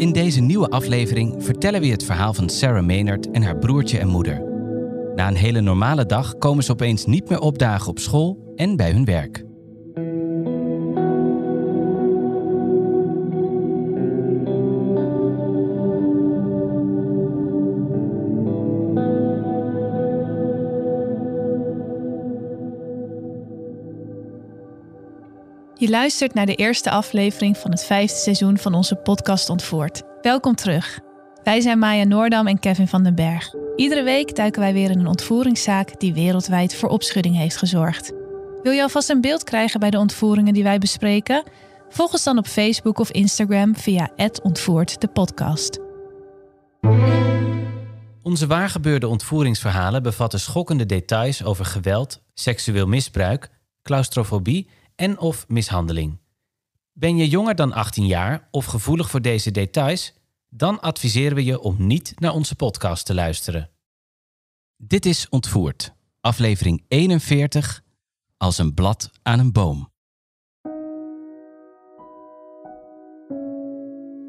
In deze nieuwe aflevering vertellen we het verhaal van Sarah Maynard en haar broertje en moeder. Na een hele normale dag komen ze opeens niet meer opdagen op school en bij hun werk. Je luistert naar de eerste aflevering van het vijfde seizoen van onze podcast Ontvoerd. Welkom terug. Wij zijn Maya Noordam en Kevin van den Berg. Iedere week duiken wij weer in een ontvoeringszaak die wereldwijd voor opschudding heeft gezorgd. Wil je alvast een beeld krijgen bij de ontvoeringen die wij bespreken? Volg ons dan op Facebook of Instagram via ontvoerd de podcast. Onze waargebeurde ontvoeringsverhalen bevatten schokkende details over geweld, seksueel misbruik, claustrofobie en of mishandeling. Ben je jonger dan 18 jaar of gevoelig voor deze details? Dan adviseren we je om niet naar onze podcast te luisteren. Dit is Ontvoerd, aflevering 41, als een blad aan een boom.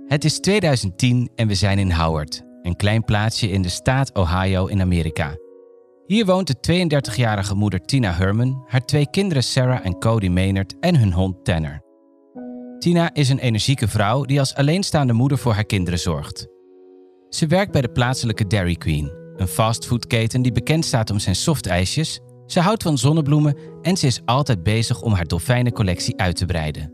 Het is 2010 en we zijn in Howard, een klein plaatsje in de staat Ohio in Amerika. Hier woont de 32-jarige moeder Tina Herman, haar twee kinderen Sarah en Cody Maynard en hun hond Tanner. Tina is een energieke vrouw die als alleenstaande moeder voor haar kinderen zorgt. Ze werkt bij de plaatselijke Dairy Queen, een fastfoodketen die bekend staat om zijn softijsjes. Ze houdt van zonnebloemen en ze is altijd bezig om haar dolfijnencollectie uit te breiden.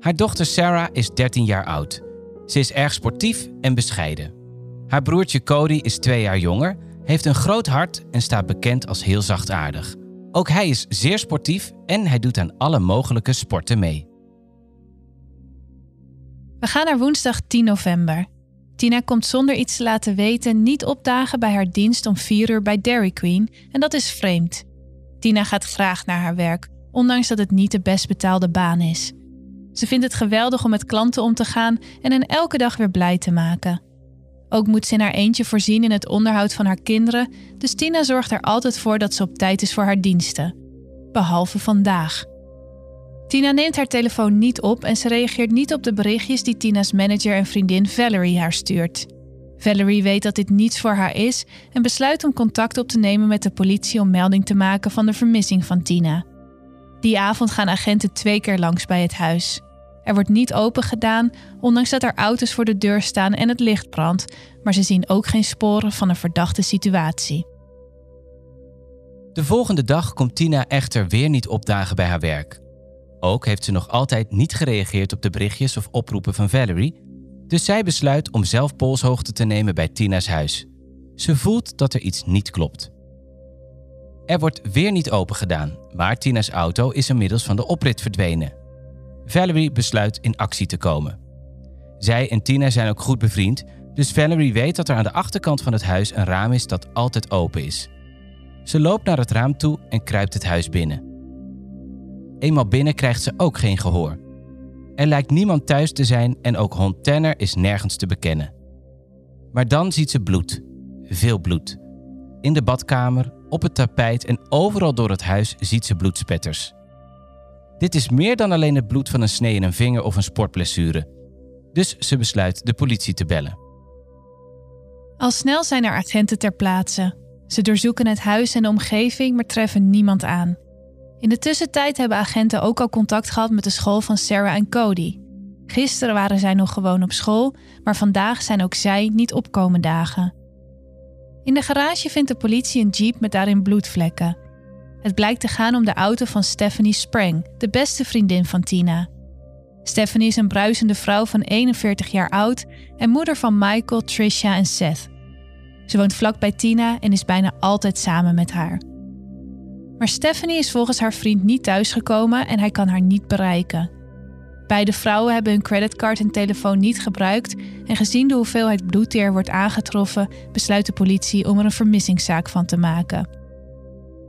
Haar dochter Sarah is 13 jaar oud. Ze is erg sportief en bescheiden. Haar broertje Cody is twee jaar jonger heeft een groot hart en staat bekend als heel zachtaardig. Ook hij is zeer sportief en hij doet aan alle mogelijke sporten mee. We gaan naar woensdag 10 november. Tina komt zonder iets te laten weten niet opdagen bij haar dienst om 4 uur bij Dairy Queen en dat is vreemd. Tina gaat graag naar haar werk, ondanks dat het niet de best betaalde baan is. Ze vindt het geweldig om met klanten om te gaan en hen elke dag weer blij te maken. Ook moet ze in haar eentje voorzien in het onderhoud van haar kinderen, dus Tina zorgt er altijd voor dat ze op tijd is voor haar diensten. Behalve vandaag. Tina neemt haar telefoon niet op en ze reageert niet op de berichtjes die Tina's manager en vriendin Valerie haar stuurt. Valerie weet dat dit niets voor haar is en besluit om contact op te nemen met de politie om melding te maken van de vermissing van Tina. Die avond gaan agenten twee keer langs bij het huis. Er wordt niet open gedaan, ondanks dat er auto's voor de deur staan en het licht brandt, maar ze zien ook geen sporen van een verdachte situatie. De volgende dag komt Tina echter weer niet opdagen bij haar werk. Ook heeft ze nog altijd niet gereageerd op de berichtjes of oproepen van Valerie, dus zij besluit om zelf polshoogte te nemen bij Tina's huis. Ze voelt dat er iets niet klopt. Er wordt weer niet open gedaan, maar Tina's auto is inmiddels van de oprit verdwenen. Valerie besluit in actie te komen. Zij en Tina zijn ook goed bevriend, dus Valerie weet dat er aan de achterkant van het huis een raam is dat altijd open is. Ze loopt naar het raam toe en kruipt het huis binnen. Eenmaal binnen krijgt ze ook geen gehoor. Er lijkt niemand thuis te zijn en ook hond Tanner is nergens te bekennen. Maar dan ziet ze bloed. Veel bloed. In de badkamer, op het tapijt en overal door het huis ziet ze bloedspetters. Dit is meer dan alleen het bloed van een snee in een vinger of een sportblessure. Dus ze besluit de politie te bellen. Al snel zijn er agenten ter plaatse. Ze doorzoeken het huis en de omgeving, maar treffen niemand aan. In de tussentijd hebben agenten ook al contact gehad met de school van Sarah en Cody. Gisteren waren zij nog gewoon op school, maar vandaag zijn ook zij niet opkomen dagen. In de garage vindt de politie een jeep met daarin bloedvlekken. Het blijkt te gaan om de auto van Stephanie Sprang, de beste vriendin van Tina. Stephanie is een bruisende vrouw van 41 jaar oud en moeder van Michael, Trisha en Seth. Ze woont vlak bij Tina en is bijna altijd samen met haar. Maar Stephanie is volgens haar vriend niet thuisgekomen en hij kan haar niet bereiken. Beide vrouwen hebben hun creditcard en telefoon niet gebruikt en gezien de hoeveelheid bloed die er wordt aangetroffen, besluit de politie om er een vermissingszaak van te maken.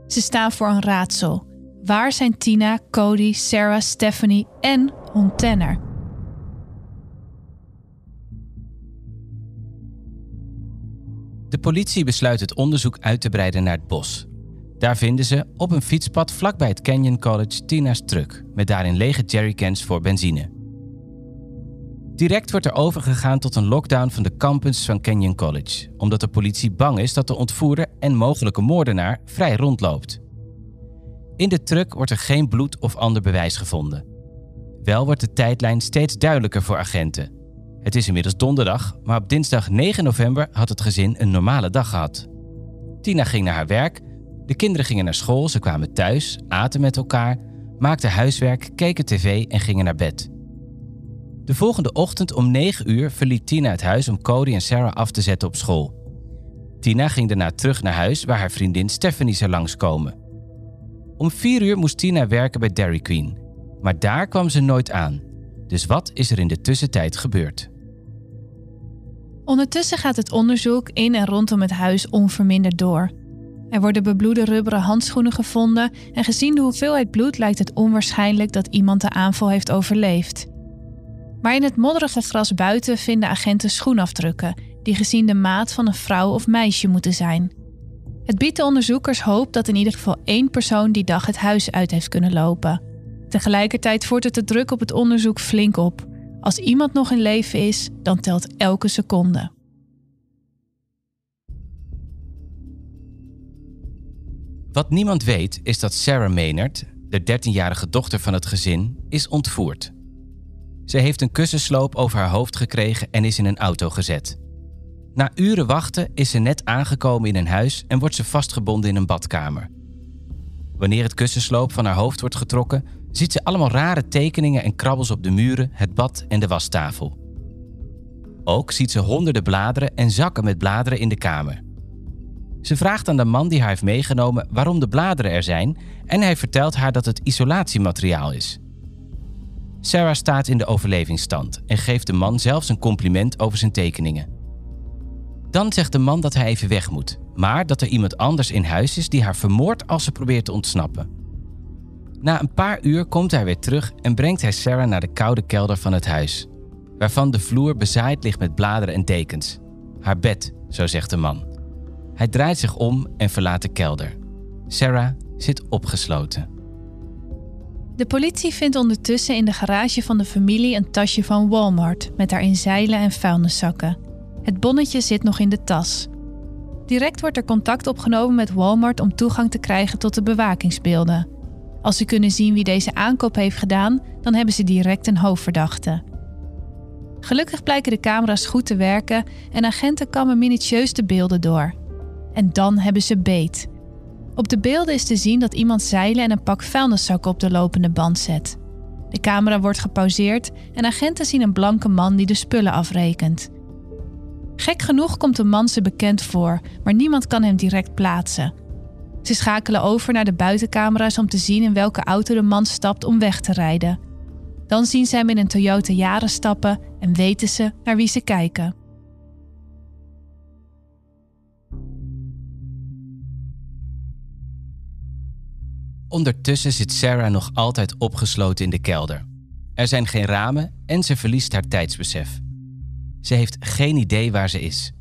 Ze staan voor een raadsel. Waar zijn Tina, Cody, Sarah, Stephanie en hond? De politie besluit het onderzoek uit te breiden naar het bos. Daar vinden ze op een fietspad vlakbij het Canyon College Tina's truck met daarin lege jerrycans voor benzine. Direct wordt er overgegaan tot een lockdown van de campus van Canyon College, omdat de politie bang is dat de ontvoerder en mogelijke moordenaar vrij rondloopt. In de truck wordt er geen bloed of ander bewijs gevonden. Wel wordt de tijdlijn steeds duidelijker voor agenten. Het is inmiddels donderdag, maar op dinsdag 9 november had het gezin een normale dag gehad. Tina ging naar haar werk, de kinderen gingen naar school, ze kwamen thuis, aten met elkaar, maakten huiswerk, keken tv en gingen naar bed. De volgende ochtend om 9 uur verliet Tina het huis om Cody en Sarah af te zetten op school. Tina ging daarna terug naar huis waar haar vriendin Stephanie zou langskomen. Om 4 uur moest Tina werken bij Dairy Queen, maar daar kwam ze nooit aan. Dus wat is er in de tussentijd gebeurd? Ondertussen gaat het onderzoek in en rondom het huis onverminderd door. Er worden bebloede rubberen handschoenen gevonden en gezien de hoeveelheid bloed lijkt het onwaarschijnlijk dat iemand de aanval heeft overleefd. Maar in het modderige gras buiten vinden agenten schoenafdrukken, die gezien de maat van een vrouw of meisje moeten zijn. Het biedt de onderzoekers hoop dat in ieder geval één persoon die dag het huis uit heeft kunnen lopen. Tegelijkertijd voert het de druk op het onderzoek flink op. Als iemand nog in leven is, dan telt elke seconde. Wat niemand weet is dat Sarah Maynard, de 13-jarige dochter van het gezin, is ontvoerd. Ze heeft een kussensloop over haar hoofd gekregen en is in een auto gezet. Na uren wachten is ze net aangekomen in een huis en wordt ze vastgebonden in een badkamer. Wanneer het kussensloop van haar hoofd wordt getrokken, ziet ze allemaal rare tekeningen en krabbels op de muren, het bad en de wastafel. Ook ziet ze honderden bladeren en zakken met bladeren in de kamer. Ze vraagt aan de man die haar heeft meegenomen waarom de bladeren er zijn en hij vertelt haar dat het isolatiemateriaal is. Sarah staat in de overlevingsstand en geeft de man zelfs een compliment over zijn tekeningen. Dan zegt de man dat hij even weg moet, maar dat er iemand anders in huis is die haar vermoordt als ze probeert te ontsnappen. Na een paar uur komt hij weer terug en brengt hij Sarah naar de koude kelder van het huis, waarvan de vloer bezaaid ligt met bladeren en dekens. Haar bed, zo zegt de man. Hij draait zich om en verlaat de kelder. Sarah zit opgesloten. De politie vindt ondertussen in de garage van de familie een tasje van Walmart met daarin zeilen en vuilniszakken. Het bonnetje zit nog in de tas. Direct wordt er contact opgenomen met Walmart om toegang te krijgen tot de bewakingsbeelden. Als ze kunnen zien wie deze aankoop heeft gedaan, dan hebben ze direct een hoofdverdachte. Gelukkig blijken de camera's goed te werken en agenten kammen minutieus de beelden door. En dan hebben ze beet. Op de beelden is te zien dat iemand zeilen en een pak vuilniszakken op de lopende band zet. De camera wordt gepauzeerd en agenten zien een blanke man die de spullen afrekent. Gek genoeg komt de man ze bekend voor, maar niemand kan hem direct plaatsen. Ze schakelen over naar de buitencamera's om te zien in welke auto de man stapt om weg te rijden. Dan zien ze hem in een Toyota Jaren stappen en weten ze naar wie ze kijken. Ondertussen zit Sarah nog altijd opgesloten in de kelder. Er zijn geen ramen en ze verliest haar tijdsbesef. Ze heeft geen idee waar ze is.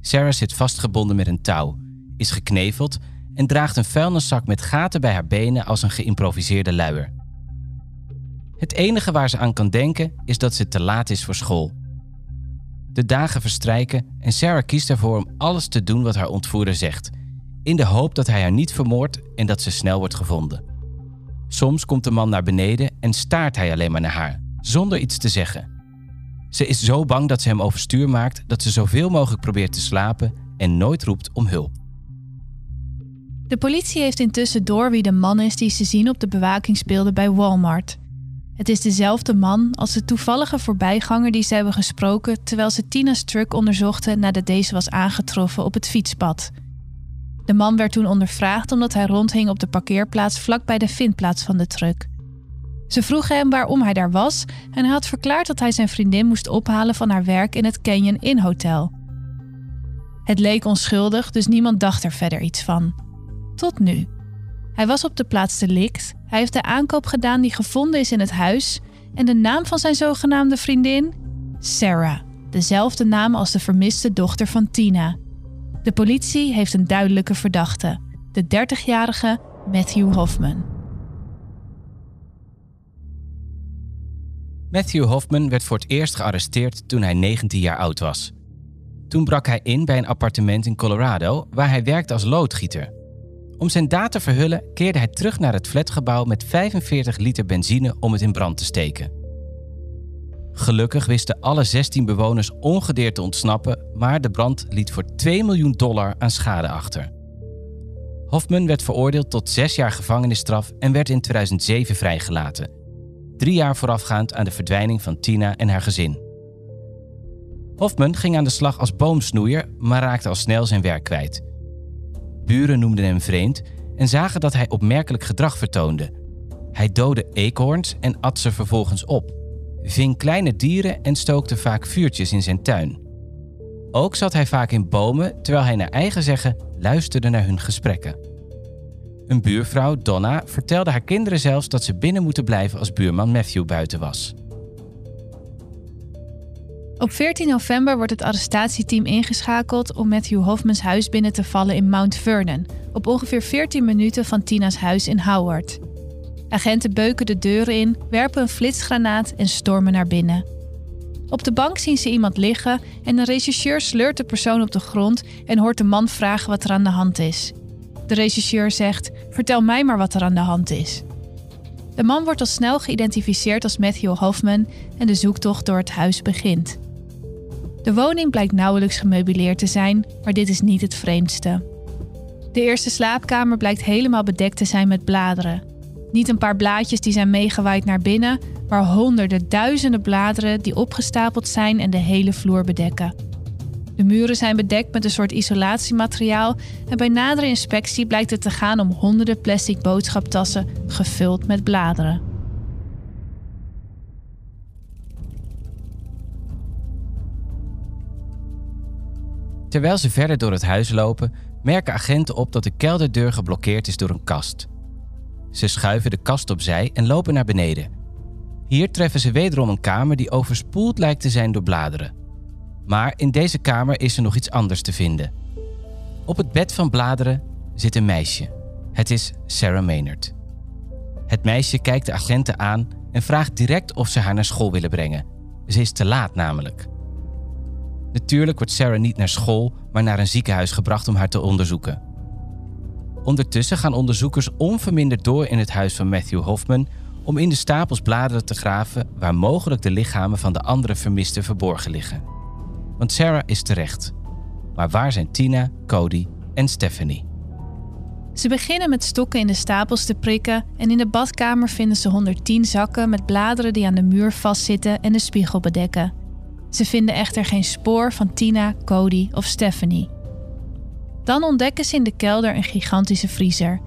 Sarah zit vastgebonden met een touw, is gekneveld en draagt een vuilniszak met gaten bij haar benen als een geïmproviseerde luier. Het enige waar ze aan kan denken is dat ze te laat is voor school. De dagen verstrijken en Sarah kiest ervoor om alles te doen wat haar ontvoerder zegt, in de hoop dat hij haar niet vermoordt en dat ze snel wordt gevonden. Soms komt de man naar beneden en staart hij alleen maar naar haar, zonder iets te zeggen. Ze is zo bang dat ze hem overstuur maakt dat ze zoveel mogelijk probeert te slapen en nooit roept om hulp. De politie heeft intussen door wie de man is die ze zien op de bewakingsbeelden bij Walmart. Het is dezelfde man als de toevallige voorbijganger die ze hebben gesproken terwijl ze Tina's truck onderzochten nadat deze was aangetroffen op het fietspad. De man werd toen ondervraagd omdat hij rondhing op de parkeerplaats vlak bij de vindplaats van de truck. Ze vroegen hem waarom hij daar was en hij had verklaard dat hij zijn vriendin moest ophalen van haar werk in het Canyon Inn Hotel. Het leek onschuldig, dus niemand dacht er verder iets van. Tot nu. Hij was op de plaats delict, hij heeft de aankoop gedaan die gevonden is in het huis en de naam van zijn zogenaamde vriendin? Sarah, dezelfde naam als de vermiste dochter van Tina. De politie heeft een duidelijke verdachte, de 30-jarige Matthew Hoffman. Matthew Hoffman werd voor het eerst gearresteerd toen hij 19 jaar oud was. Toen brak hij in bij een appartement in Colorado waar hij werkte als loodgieter. Om zijn daad te verhullen keerde hij terug naar het flatgebouw met 45 liter benzine om het in brand te steken. Gelukkig wisten alle 16 bewoners ongedeerd te ontsnappen, maar de brand liet voor 2 miljoen dollar aan schade achter. Hoffman werd veroordeeld tot zes jaar gevangenisstraf en werd in 2007 vrijgelaten. Drie jaar voorafgaand aan de verdwijning van Tina en haar gezin. Hoffman ging aan de slag als boomsnoeier, maar raakte al snel zijn werk kwijt. Buren noemden hem vreemd en zagen dat hij opmerkelijk gedrag vertoonde. Hij doodde eekhoorns en at ze vervolgens op, ving kleine dieren en stookte vaak vuurtjes in zijn tuin. Ook zat hij vaak in bomen terwijl hij naar eigen zeggen luisterde naar hun gesprekken. Een buurvrouw, Donna, vertelde haar kinderen zelfs dat ze binnen moeten blijven als buurman Matthew buiten was. Op 14 november wordt het arrestatieteam ingeschakeld om Matthew Hoffmans huis binnen te vallen in Mount Vernon, op ongeveer 14 minuten van Tina's huis in Howard. Agenten beuken de deuren in, werpen een flitsgranaat en stormen naar binnen. Op de bank zien ze iemand liggen en een rechercheur sleurt de persoon op de grond en hoort de man vragen wat er aan de hand is. De rechercheur zegt: Vertel mij maar wat er aan de hand is. De man wordt al snel geïdentificeerd als Matthew Hoffman en de zoektocht door het huis begint. De woning blijkt nauwelijks gemeubileerd te zijn, maar dit is niet het vreemdste. De eerste slaapkamer blijkt helemaal bedekt te zijn met bladeren. Niet een paar blaadjes die zijn meegewaaid naar binnen, maar honderden, duizenden bladeren die opgestapeld zijn en de hele vloer bedekken. De muren zijn bedekt met een soort isolatiemateriaal en bij nadere inspectie blijkt het te gaan om honderden plastic boodschaptassen gevuld met bladeren. Terwijl ze verder door het huis lopen, merken agenten op dat de kelderdeur geblokkeerd is door een kast. Ze schuiven de kast opzij en lopen naar beneden. Hier treffen ze wederom een kamer die overspoeld lijkt te zijn door bladeren. Maar in deze kamer is er nog iets anders te vinden. Op het bed van bladeren zit een meisje. Het is Sarah Maynard. Het meisje kijkt de agenten aan en vraagt direct of ze haar naar school willen brengen. Ze is te laat namelijk. Natuurlijk wordt Sarah niet naar school, maar naar een ziekenhuis gebracht om haar te onderzoeken. Ondertussen gaan onderzoekers onverminderd door in het huis van Matthew Hoffman om in de stapels bladeren te graven waar mogelijk de lichamen van de andere vermisten verborgen liggen. Want Sarah is terecht. Maar waar zijn Tina, Cody en Stephanie? Ze beginnen met stokken in de stapels te prikken en in de badkamer vinden ze 110 zakken met bladeren die aan de muur vastzitten en de spiegel bedekken. Ze vinden echter geen spoor van Tina, Cody of Stephanie. Dan ontdekken ze in de kelder een gigantische vriezer.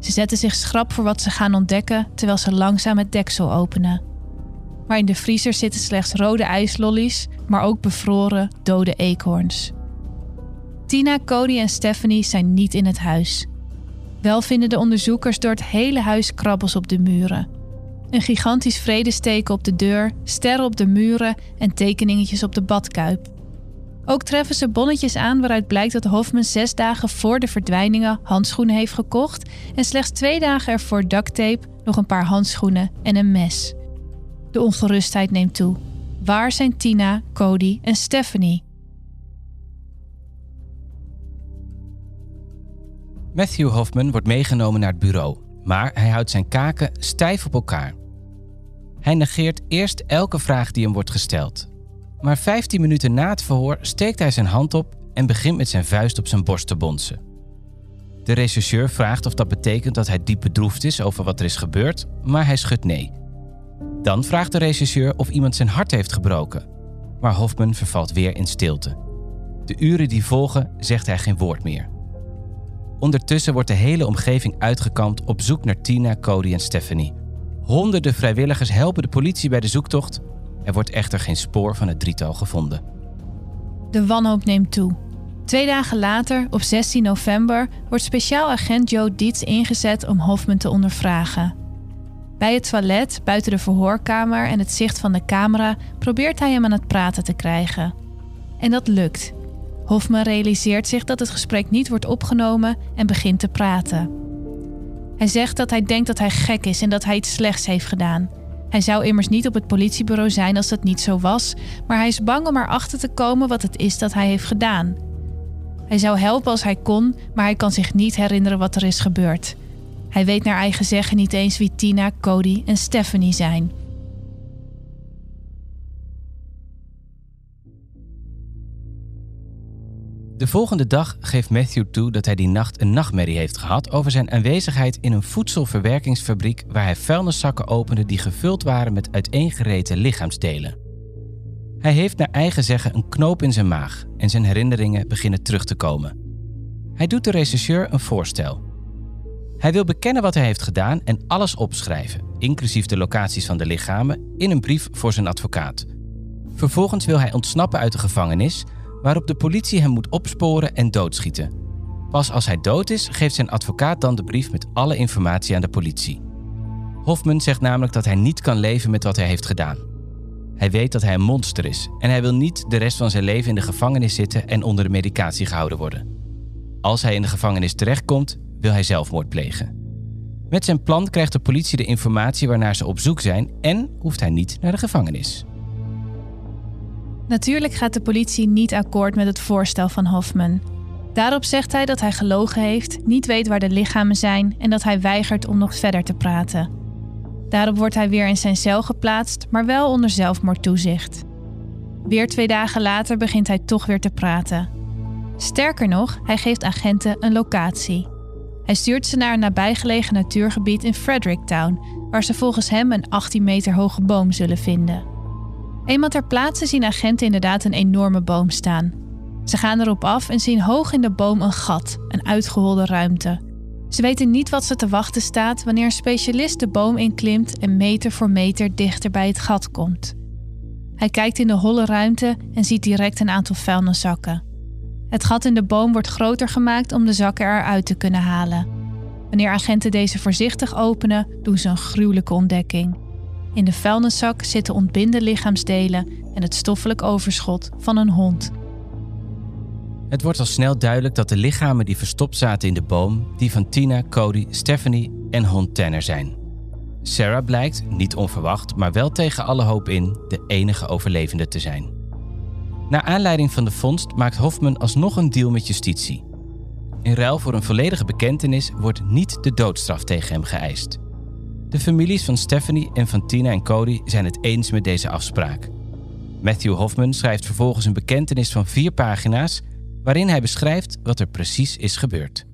Ze zetten zich schrap voor wat ze gaan ontdekken terwijl ze langzaam het deksel openen. Maar in de vriezer zitten slechts rode ijslollies, maar ook bevroren, dode eekhoorns. Tina, Cody en Stephanie zijn niet in het huis. Wel vinden de onderzoekers door het hele huis krabbels op de muren. Een gigantisch vredesteken op de deur, sterren op de muren en tekeningetjes op de badkuip. Ook treffen ze bonnetjes aan waaruit blijkt dat Hofman zes dagen voor de verdwijningen handschoenen heeft gekocht en slechts twee dagen ervoor ducttape, nog een paar handschoenen en een mes. De ongerustheid neemt toe. Waar zijn Tina, Cody en Stephanie? Matthew Hoffman wordt meegenomen naar het bureau, maar hij houdt zijn kaken stijf op elkaar. Hij negeert eerst elke vraag die hem wordt gesteld. Maar 15 minuten na het verhoor steekt hij zijn hand op en begint met zijn vuist op zijn borst te bonzen. De rechercheur vraagt of dat betekent dat hij diep bedroefd is over wat er is gebeurd, maar hij schudt nee. Dan vraagt de rechercheur of iemand zijn hart heeft gebroken, maar Hoffman vervalt weer in stilte. De uren die volgen zegt hij geen woord meer. Ondertussen wordt de hele omgeving uitgekampt op zoek naar Tina, Cody en Stephanie Honderden vrijwilligers helpen de politie bij de zoektocht. Er wordt echter geen spoor van het drietal gevonden. De wanhoop neemt toe. Twee dagen later, op 16 november, wordt speciaal agent Joe Dietz ingezet om Hoffman te ondervragen. Bij het toilet, buiten de verhoorkamer en het zicht van de camera, probeert hij hem aan het praten te krijgen. En dat lukt. Hoffman realiseert zich dat het gesprek niet wordt opgenomen en begint te praten. Hij zegt dat hij denkt dat hij gek is en dat hij iets slechts heeft gedaan. Hij zou immers niet op het politiebureau zijn als dat niet zo was, maar hij is bang om erachter te komen wat het is dat hij heeft gedaan. Hij zou helpen als hij kon, maar hij kan zich niet herinneren wat er is gebeurd. Hij weet naar eigen zeggen niet eens wie Tina, Cody en Stephanie zijn. De volgende dag geeft Matthew toe dat hij die nacht een nachtmerrie heeft gehad over zijn aanwezigheid in een voedselverwerkingsfabriek waar hij vuilniszakken opende die gevuld waren met uiteengereten lichaamsdelen. Hij heeft naar eigen zeggen een knoop in zijn maag en zijn herinneringen beginnen terug te komen. Hij doet de rechercheur een voorstel. Hij wil bekennen wat hij heeft gedaan en alles opschrijven, inclusief de locaties van de lichamen, in een brief voor zijn advocaat. Vervolgens wil hij ontsnappen uit de gevangenis, waarop de politie hem moet opsporen en doodschieten. Pas als hij dood is, geeft zijn advocaat dan de brief met alle informatie aan de politie. Hoffman zegt namelijk dat hij niet kan leven met wat hij heeft gedaan. Hij weet dat hij een monster is en hij wil niet de rest van zijn leven in de gevangenis zitten en onder de medicatie gehouden worden. Als hij in de gevangenis terechtkomt, wil hij zelfmoord plegen. Met zijn plan krijgt de politie de informatie waarnaar ze op zoek zijn en hoeft hij niet naar de gevangenis. Natuurlijk gaat de politie niet akkoord met het voorstel van Hoffman. Daarop zegt hij dat hij gelogen heeft, niet weet waar de lichamen zijn en dat hij weigert om nog verder te praten. Daarop wordt hij weer in zijn cel geplaatst, maar wel onder zelfmoordtoezicht. Weer twee dagen later begint hij toch weer te praten. Sterker nog, hij geeft agenten een locatie. Hij stuurt ze naar een nabijgelegen natuurgebied in Fredericktown, waar ze volgens hem een 18 meter hoge boom zullen vinden. Eenmaal ter plaatse zien agenten inderdaad een enorme boom staan. Ze gaan erop af en zien hoog in de boom een gat, een uitgeholde ruimte. Ze weten niet wat ze te wachten staat wanneer een specialist de boom inklimt en meter voor meter dichter bij het gat komt. Hij kijkt in de holle ruimte en ziet direct een aantal vuilniszakken. Het gat in de boom wordt groter gemaakt om de zakken eruit te kunnen halen. Wanneer agenten deze voorzichtig openen, doen ze een gruwelijke ontdekking. In de vuilniszak zitten ontbinde lichaamsdelen en het stoffelijk overschot van een hond. Het wordt al snel duidelijk dat de lichamen die verstopt zaten in de boom, die van Tina, Cody, Stephanie en hond Tanner zijn. Sarah blijkt, niet onverwacht, maar wel tegen alle hoop in, de enige overlevende te zijn. Naar aanleiding van de vondst maakt Hoffman alsnog een deal met justitie. In ruil voor een volledige bekentenis wordt niet de doodstraf tegen hem geëist. De families van Stephanie en van Tina en Cody zijn het eens met deze afspraak. Matthew Hoffman schrijft vervolgens een bekentenis van vier pagina's waarin hij beschrijft wat er precies is gebeurd.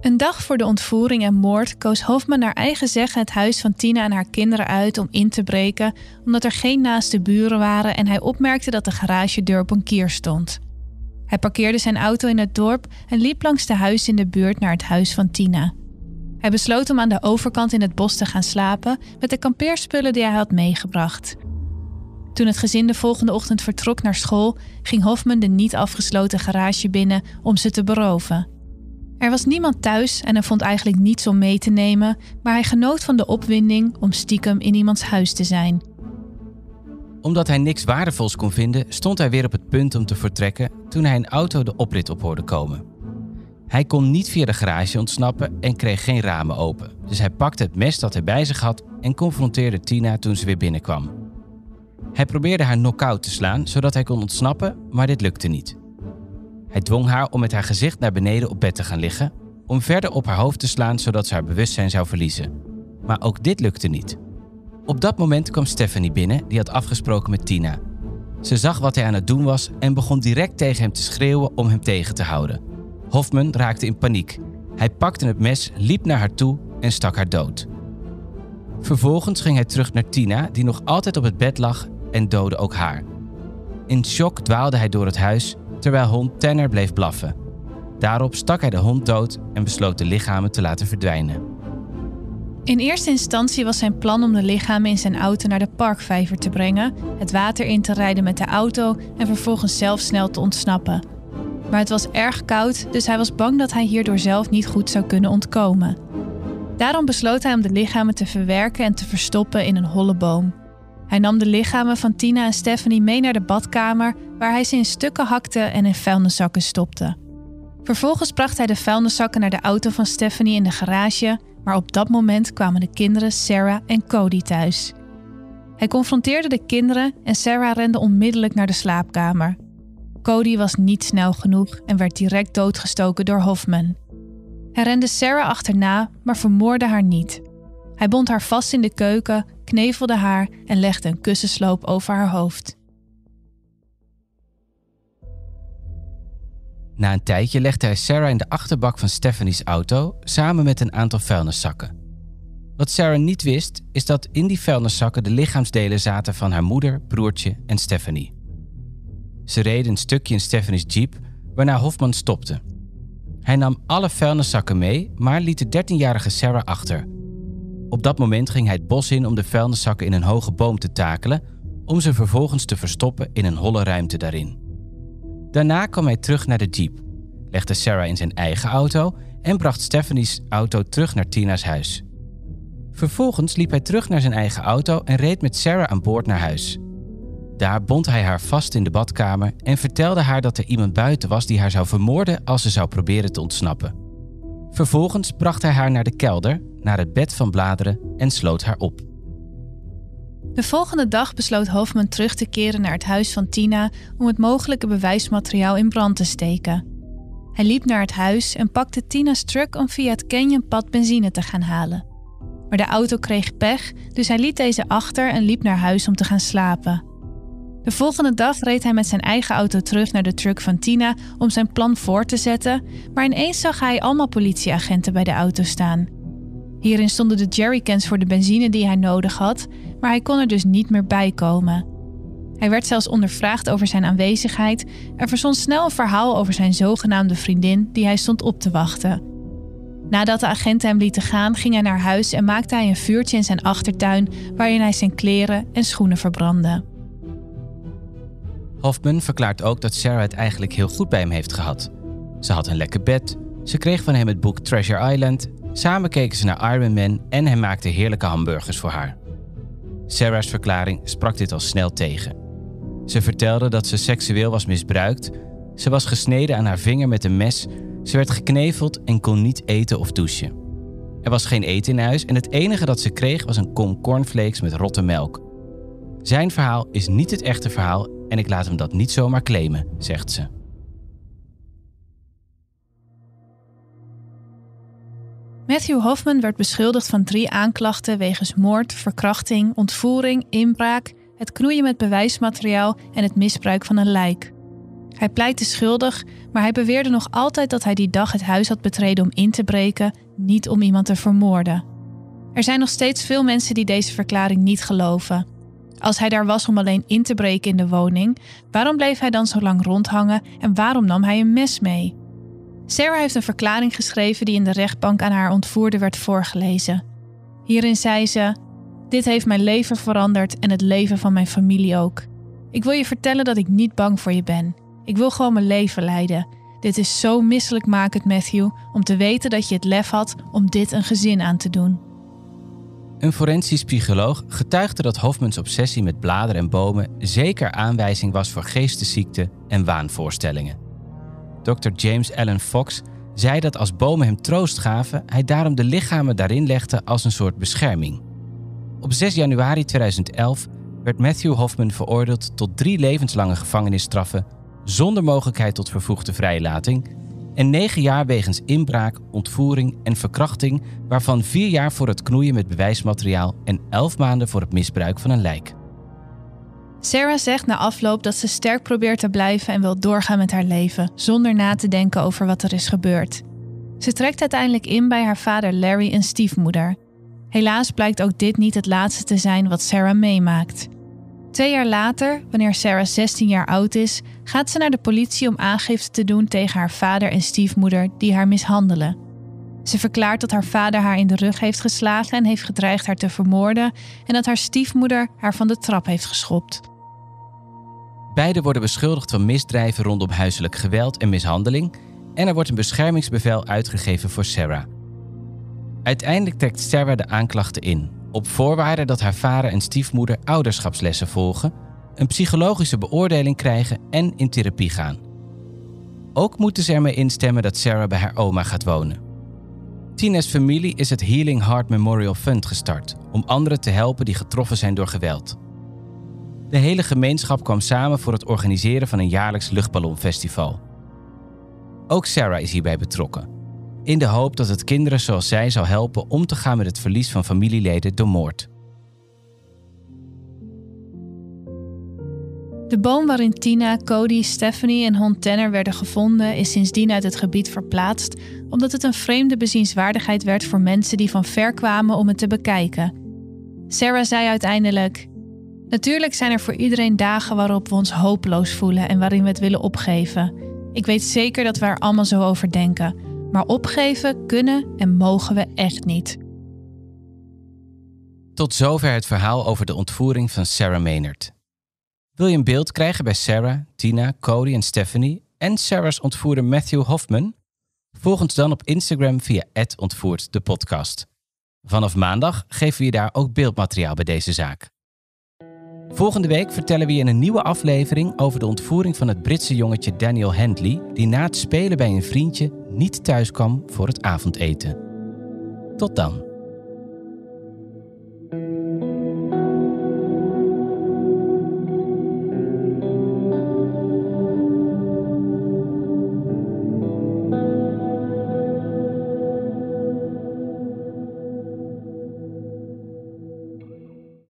Een dag voor de ontvoering en moord koos Hofman naar eigen zeggen het huis van Tina en haar kinderen uit om in te breken, omdat er geen naaste buren waren en hij opmerkte dat de garagedeur op een kier stond. Hij parkeerde zijn auto in het dorp en liep langs de huizen in de buurt naar het huis van Tina. Hij besloot om aan de overkant in het bos te gaan slapen met de kampeerspullen die hij had meegebracht. Toen het gezin de volgende ochtend vertrok naar school, ging Hofman de niet afgesloten garage binnen om ze te beroven. Er was niemand thuis en hij vond eigenlijk niets om mee te nemen, maar hij genoot van de opwinding om stiekem in iemands huis te zijn. Omdat hij niks waardevols kon vinden, stond hij weer op het punt om te vertrekken toen hij een auto de oprit op hoorde komen. Hij kon niet via de garage ontsnappen en kreeg geen ramen open, dus hij pakte het mes dat hij bij zich had en confronteerde Tina toen ze weer binnenkwam. Hij probeerde haar knock-out te slaan zodat hij kon ontsnappen, maar dit lukte niet. Hij dwong haar om met haar gezicht naar beneden op bed te gaan liggen, om verder op haar hoofd te slaan zodat ze haar bewustzijn zou verliezen. Maar ook dit lukte niet. Op dat moment kwam Stephanie binnen, die had afgesproken met Tina. Ze zag wat hij aan het doen was en begon direct tegen hem te schreeuwen om hem tegen te houden. Hoffman raakte in paniek. Hij pakte het mes, liep naar haar toe en stak haar dood. Vervolgens ging hij terug naar Tina, die nog altijd op het bed lag, en doodde ook haar. In shock dwaalde hij door het huis terwijl hond Tanner bleef blaffen. Daarop stak hij de hond dood en besloot de lichamen te laten verdwijnen. In eerste instantie was zijn plan om de lichamen in zijn auto naar de parkvijver te brengen, het water in te rijden met de auto en vervolgens zelf snel te ontsnappen. Maar het was erg koud, dus hij was bang dat hij hierdoor zelf niet goed zou kunnen ontkomen. Daarom besloot hij om de lichamen te verwerken en te verstoppen in een holle boom. Hij nam de lichamen van Tina en Stephanie mee naar de badkamer, waar hij ze in stukken hakte en in vuilniszakken stopte. Vervolgens bracht hij de vuilniszakken naar de auto van Stephanie in de garage, maar op dat moment kwamen de kinderen Sarah en Cody thuis. Hij confronteerde de kinderen en Sarah rende onmiddellijk naar de slaapkamer. Cody was niet snel genoeg en werd direct doodgestoken door Hoffman. Hij rende Sarah achterna, maar vermoorde haar niet. Hij bond haar vast in de keuken, knevelde haar en legde een kussensloop over haar hoofd. Na een tijdje legde hij Sarah in de achterbak van Stephanie's auto samen met een aantal vuilniszakken. Wat Sarah niet wist, is dat in die vuilniszakken de lichaamsdelen zaten van haar moeder, broertje en Stephanie. Ze reden een stukje in Stephanie's jeep, waarna Hofman stopte. Hij nam alle vuilniszakken mee, maar liet de 13-jarige Sarah achter. Op dat moment ging hij het bos in om de vuilniszakken in een hoge boom te takelen, om ze vervolgens te verstoppen in een holle ruimte daarin. Daarna kwam hij terug naar de jeep, legde Sarah in zijn eigen auto en bracht Stephanie's auto terug naar Tina's huis. Vervolgens liep hij terug naar zijn eigen auto en reed met Sarah aan boord naar huis. Daar bond hij haar vast in de badkamer en vertelde haar dat er iemand buiten was die haar zou vermoorden als ze zou proberen te ontsnappen. Vervolgens bracht hij haar naar de kelder, naar het bed van bladeren en sloot haar op. De volgende dag besloot Hofman terug te keren naar het huis van Tina om het mogelijke bewijsmateriaal in brand te steken. Hij liep naar het huis en pakte Tina's truck om via het canyonpad benzine te gaan halen. Maar de auto kreeg pech, dus hij liet deze achter en liep naar huis om te gaan slapen. De volgende dag reed hij met zijn eigen auto terug naar de truck van Tina om zijn plan voor te zetten, maar ineens zag hij allemaal politieagenten bij de auto staan. Hierin stonden de jerrycans voor de benzine die hij nodig had, maar hij kon er dus niet meer bij komen. Hij werd zelfs ondervraagd over zijn aanwezigheid en verzon snel een verhaal over zijn zogenaamde vriendin die hij stond op te wachten. Nadat de agenten hem lieten gaan, ging hij naar huis en maakte hij een vuurtje in zijn achtertuin waarin hij zijn kleren en schoenen verbrandde. Hoffman verklaart ook dat Sarah het eigenlijk heel goed bij hem heeft gehad. Ze had een lekker bed, ze kreeg van hem het boek Treasure Island, samen keken ze naar Iron Man en hij maakte heerlijke hamburgers voor haar. Sarah's verklaring sprak dit al snel tegen. Ze vertelde dat ze seksueel was misbruikt, ze was gesneden aan haar vinger met een mes, ze werd gekneveld en kon niet eten of douchen. Er was geen eten in huis en het enige dat ze kreeg was een kom cornflakes met rotte melk. Zijn verhaal is niet het echte verhaal en ik laat hem dat niet zomaar claimen, zegt ze. Matthew Hoffman werd beschuldigd van drie aanklachten wegens moord, verkrachting, ontvoering, inbraak, het knoeien met bewijsmateriaal en het misbruik van een lijk. Hij pleitte schuldig, maar hij beweerde nog altijd dat hij die dag het huis had betreden om in te breken, niet om iemand te vermoorden. Er zijn nog steeds veel mensen die deze verklaring niet geloven. Als hij daar was om alleen in te breken in de woning, waarom bleef hij dan zo lang rondhangen en waarom nam hij een mes mee? Sarah heeft een verklaring geschreven die in de rechtbank aan haar ontvoerder werd voorgelezen. Hierin zei ze: Dit heeft mijn leven veranderd en het leven van mijn familie ook. Ik wil je vertellen dat ik niet bang voor je ben. Ik wil gewoon mijn leven leiden. Dit is zo misselijkmakend, Matthew, om te weten dat je het lef had om dit een gezin aan te doen. Een forensisch psycholoog getuigde dat Hofmans obsessie met bladeren en bomen zeker aanwijzing was voor geestesziekte en waanvoorstellingen. Dr. James Allen Fox zei dat als bomen hem troost gaven, hij daarom de lichamen daarin legde als een soort bescherming. Op 6 januari 2011 werd Matthew Hoffman veroordeeld tot drie levenslange gevangenisstraffen zonder mogelijkheid tot vervoegde vrijlating en negen jaar wegens inbraak, ontvoering en verkrachting, waarvan vier jaar voor het knoeien met bewijsmateriaal en elf maanden voor het misbruik van een lijk. Sarah zegt na afloop dat ze sterk probeert te blijven en wil doorgaan met haar leven, zonder na te denken over wat er is gebeurd. Ze trekt uiteindelijk in bij haar vader Larry en stiefmoeder. Helaas blijkt ook dit niet het laatste te zijn wat Sarah meemaakt. Twee jaar later, wanneer Sarah 16 jaar oud is, gaat ze naar de politie om aangifte te doen tegen haar vader en stiefmoeder die haar mishandelen. Ze verklaart dat haar vader haar in de rug heeft geslagen en heeft gedreigd haar te vermoorden en dat haar stiefmoeder haar van de trap heeft geschopt. Beiden worden beschuldigd van misdrijven rondom huiselijk geweld en mishandeling en er wordt een beschermingsbevel uitgegeven voor Sarah. Uiteindelijk trekt Sarah de aanklachten in, op voorwaarde dat haar vader en stiefmoeder ouderschapslessen volgen, een psychologische beoordeling krijgen en in therapie gaan. Ook moeten ze ermee instemmen dat Sarah bij haar oma gaat wonen. Tina's familie is het Healing Heart Memorial Fund gestart om anderen te helpen die getroffen zijn door geweld. De hele gemeenschap kwam samen voor het organiseren van een jaarlijks luchtballonfestival. Ook Sarah is hierbij betrokken, in de hoop dat het kinderen zoals zij zal helpen om te gaan met het verlies van familieleden door moord. De boom waarin Tina, Cody, Stephanie en hond Tanner werden gevonden is sindsdien uit het gebied verplaatst omdat het een vreemde bezienswaardigheid werd voor mensen die van ver kwamen om het te bekijken. Sarah zei uiteindelijk: Natuurlijk zijn er voor iedereen dagen waarop we ons hopeloos voelen en waarin we het willen opgeven. Ik weet zeker dat we er allemaal zo over denken, maar opgeven kunnen en mogen we echt niet. Tot zover het verhaal over de ontvoering van Sarah Maynard. Wil je een beeld krijgen bij Sarah, Tina, Cody en Stephanie en Sarah's ontvoerder Matthew Hoffman? Volg ons dan op Instagram via ontvoerd de podcast. Vanaf maandag geven we je daar ook beeldmateriaal bij deze zaak. Volgende week vertellen we je in een nieuwe aflevering over de ontvoering van het Britse jongetje Daniel Handley, die na het spelen bij een vriendje niet thuis kwam voor het avondeten. Tot dan.